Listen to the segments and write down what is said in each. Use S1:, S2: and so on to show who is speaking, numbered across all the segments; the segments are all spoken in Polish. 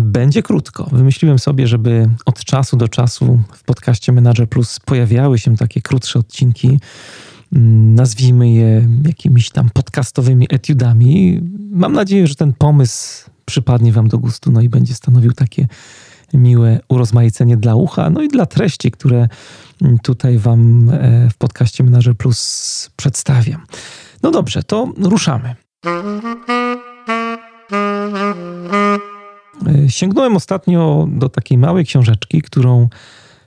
S1: będzie krótko. Wymyśliłem sobie, żeby od czasu do czasu w podcaście Manager Plus pojawiały się takie krótsze odcinki. Mm, nazwijmy je jakimiś tam podcastowymi etiudami. Mam nadzieję, że ten pomysł przypadnie Wam do gustu, no i będzie stanowił takie miłe urozmaicenie dla ucha, no i dla treści, które mm, tutaj Wam e, w podcaście Manager Plus przedstawiam. No dobrze, to ruszamy. Sięgnąłem ostatnio do takiej małej książeczki, którą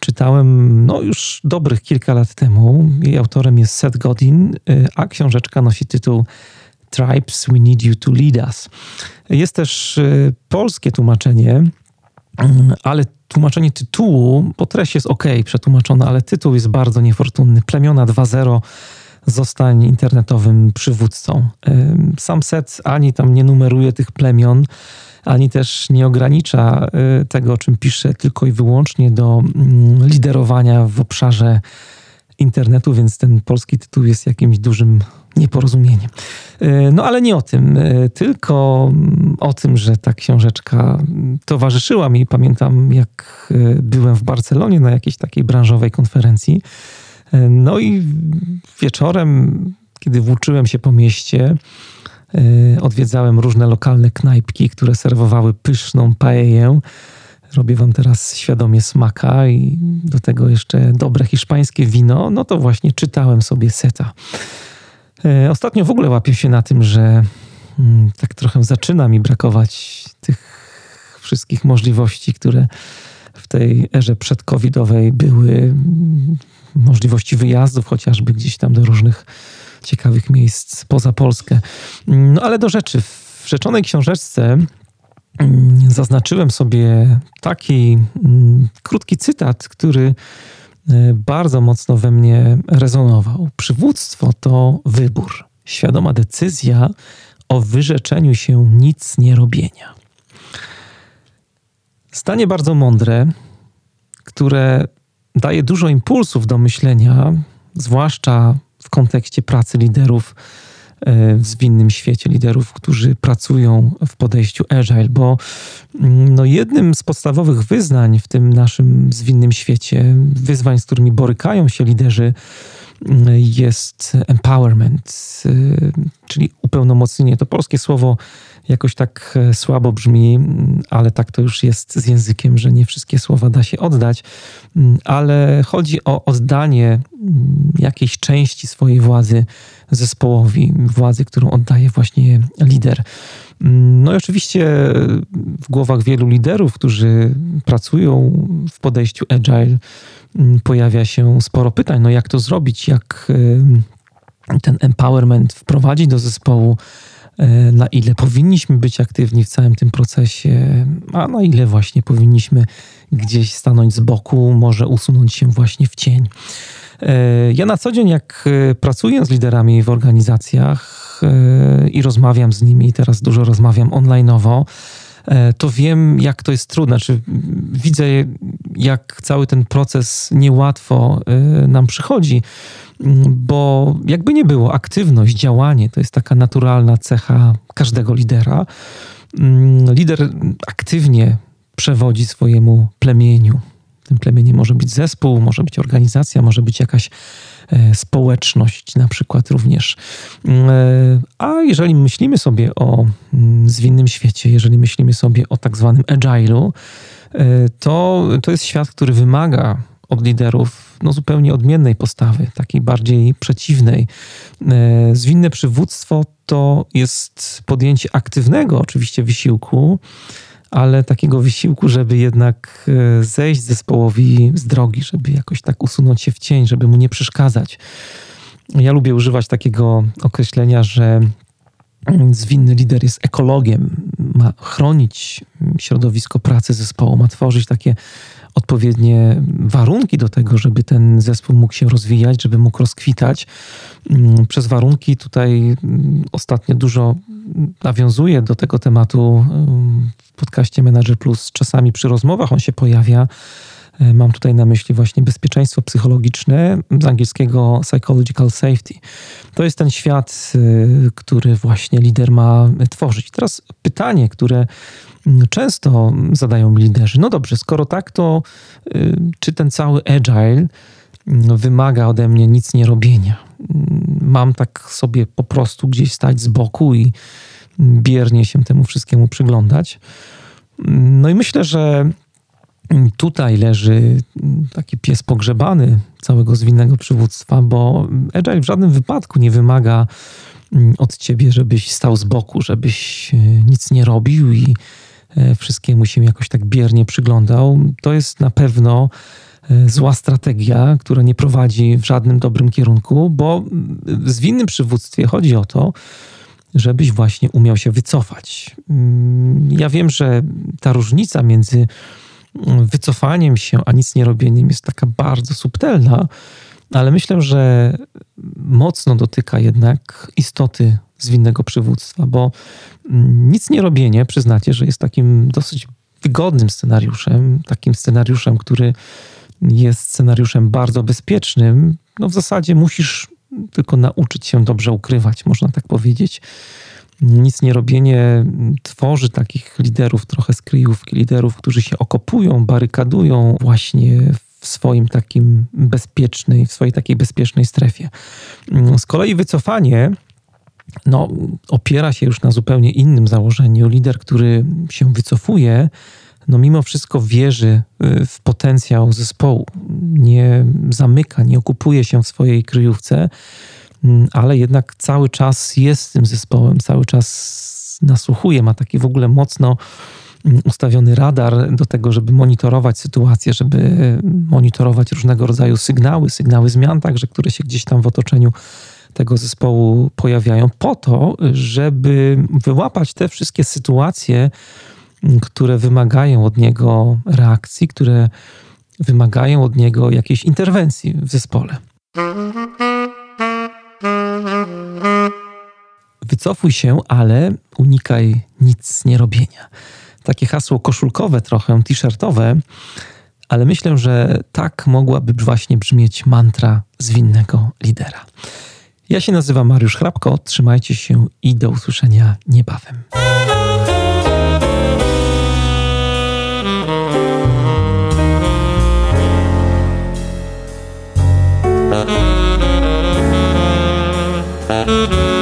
S1: czytałem no, już dobrych kilka lat temu. Jej autorem jest Seth Godin, e, a książeczka nosi tytuł Tribes We Need You to Lead Us. Jest też polskie tłumaczenie Mm, ale tłumaczenie tytułu, bo treść jest ok, przetłumaczona, ale tytuł jest bardzo niefortunny. Plemiona 2.0 zostań internetowym przywódcą. Sam set ani tam nie numeruje tych plemion, ani też nie ogranicza y, tego, o czym pisze, tylko i wyłącznie do mm, liderowania w obszarze internetu, więc ten polski tytuł jest jakimś dużym nieporozumieniem. E, no ale nie o tym, e, tylko o tym, że ta książeczka towarzyszyła mi. Pamiętam, jak byłem w Barcelonie na jakiejś takiej branżowej konferencji. No i wieczorem, kiedy włóczyłem się po mieście, odwiedzałem różne lokalne knajpki, które serwowały pyszną paeję. Robię wam teraz świadomie smaka i do tego jeszcze dobre hiszpańskie wino. No to właśnie czytałem sobie seta. E, ostatnio w ogóle łapię się na tym, że mm, tak trochę zaczyna mi brakować tych wszystkich możliwości, które w tej erze przedcovidowej były. Możliwości wyjazdów chociażby gdzieś tam do różnych ciekawych miejsc poza Polskę. No ale do rzeczy. W rzeczonej książeczce mm, zaznaczyłem sobie taki mm, krótki cytat, który E, bardzo mocno we mnie rezonował. Przywództwo to wybór, świadoma decyzja o wyrzeczeniu się nic nie robienia. Zdanie bardzo mądre, które daje dużo impulsów do myślenia, zwłaszcza w kontekście pracy liderów E, w zwinnym świecie liderów, którzy pracują w podejściu agile, bo mm, no jednym z podstawowych wyznań w tym naszym zwinnym świecie, wyzwań, z którymi borykają się liderzy, jest empowerment, y, czyli upełnomocnienie. To polskie słowo jakoś tak e, słabo brzmi, ale tak to już jest z językiem, że nie wszystkie słowa da się oddać, ale chodzi o oddanie jakiejś części swojej władzy zespołowi, władzy, którą oddaje właśnie lider. No i oczywiście w głowach wielu liderów, którzy pracują w podejściu agile, pojawia się sporo pytań, no jak to zrobić, jak ten empowerment wprowadzić do zespołu, E, na ile powinniśmy być aktywni w całym tym procesie, a na ile właśnie powinniśmy gdzieś stanąć z boku, może usunąć się właśnie w cień. E, ja na co dzień, jak pracuję z liderami w organizacjach i rozmawiam z nimi, teraz dużo rozmawiam onlineowo, to wiem, jak to jest trudne. Znaczy, widzę, jak cały ten proces niełatwo nam przychodzi bo jakby nie było, aktywność, działanie to jest taka naturalna cecha każdego lidera. Mm, lider aktywnie przewodzi swojemu plemieniu. Tym plemieniem może być zespół, może być organizacja, może być jakaś e, społeczność, na przykład również. Mm, e, a jeżeli myślimy sobie o mm, zwinnym świecie, jeżeli myślimy sobie o tak zwanym agile'u, to, to jest świat, który wymaga od liderów no, zupełnie odmiennej postawy, takiej bardziej przeciwnej. E, zwinne przywództwo to jest podjęcie aktywnego oczywiście wysiłku, ale takiego wysiłku, żeby jednak e, zejść zespołowi z drogi, żeby jakoś tak usunąć się w cień, żeby mu nie przeszkadzać. Ja lubię używać takiego określenia, że zwinny lider jest ekologiem, ma chronić środowisko pracy zespołu, ma tworzyć takie odpowiednie warunki do tego, żeby ten zespół mógł się rozwijać, żeby mógł rozkwitać. Mm, przez warunki tutaj mm, ostatnio dużo nawiązuje do tego tematu w podcaście Manager Plus. Czasami przy rozmowach on się pojawia. E, mam tutaj na myśli właśnie bezpieczeństwo psychologiczne, z angielskiego psychological safety. To jest ten świat, e, który właśnie lider ma tworzyć. Teraz pytanie, które mm, często zadają liderzy. No dobrze, skoro tak, to e, czy ten cały agile mm, wymaga ode mnie nic nie robienia? Mm, mam tak sobie po prostu gdzieś stać z boku i biernie się temu wszystkiemu przyglądać. No i myślę, że tutaj leży taki pies pogrzebany całego zwinnego przywództwa, bo Agile w żadnym wypadku nie wymaga mm, od ciebie, żebyś stał z boku, żebyś e, nic nie robił i e, wszystkiemu się jakoś tak biernie przyglądał. To jest na pewno e, zła strategia, która nie prowadzi w żadnym dobrym kierunku, bo w zwinnym przywództwie chodzi o to, żebyś właśnie umiał się wycofać. Mm, ja wiem, że ta różnica między wycofaniem się, a nic nie robieniem jest taka bardzo subtelna, ale myślę, że mocno dotyka jednak istoty zwinnego przywództwa, bo mm, nic nie robienie, przyznacie, że jest takim dosyć wygodnym scenariuszem, takim scenariuszem, który jest scenariuszem bardzo bezpiecznym. No w zasadzie musisz tylko nauczyć się dobrze ukrywać, można tak powiedzieć nic nie robienie tworzy takich liderów trochę z kryjówki, liderów, którzy się okopują, barykadują właśnie w swoim takim bezpiecznej, w swojej takiej bezpiecznej strefie. Z kolei wycofanie no, opiera się już na zupełnie innym założeniu. Lider, który się wycofuje, no mimo wszystko wierzy y, w potencjał zespołu, nie zamyka, nie okupuje się w swojej kryjówce, Mm, ale jednak cały czas jest tym zespołem, cały czas nasłuchuje, ma taki w ogóle mocno mm, ustawiony radar do tego, żeby monitorować sytuację, żeby monitorować różnego rodzaju sygnały, sygnały zmian, także które się gdzieś tam w otoczeniu tego zespołu pojawiają, po to, żeby wyłapać te wszystkie sytuacje, mm, które wymagają od niego reakcji, które wymagają od niego jakiejś interwencji w zespole. Wycofuj się, ale unikaj nic nie robienia. Takie hasło koszulkowe, trochę t-shirtowe, ale myślę, że tak mogłaby właśnie brzmieć mantra zwinnego lidera. Ja się nazywam Mariusz Hrabko, trzymajcie się i do usłyszenia niebawem. Thank